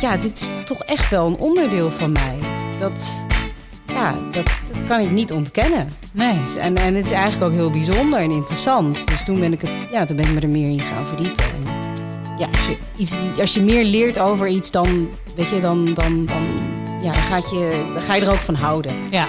ja, dit is toch echt wel een onderdeel van mij. Dat, ja, dat, dat kan ik niet ontkennen. Nee. Dus, en, en het is eigenlijk ook heel bijzonder en interessant. Dus toen ben ik, het, ja, toen ben ik me er meer in gaan verdiepen. En ja, als je, iets, als je meer leert over iets, dan, weet je, dan, dan, dan, ja, dan, gaat je, ga je er ook van houden. Ja.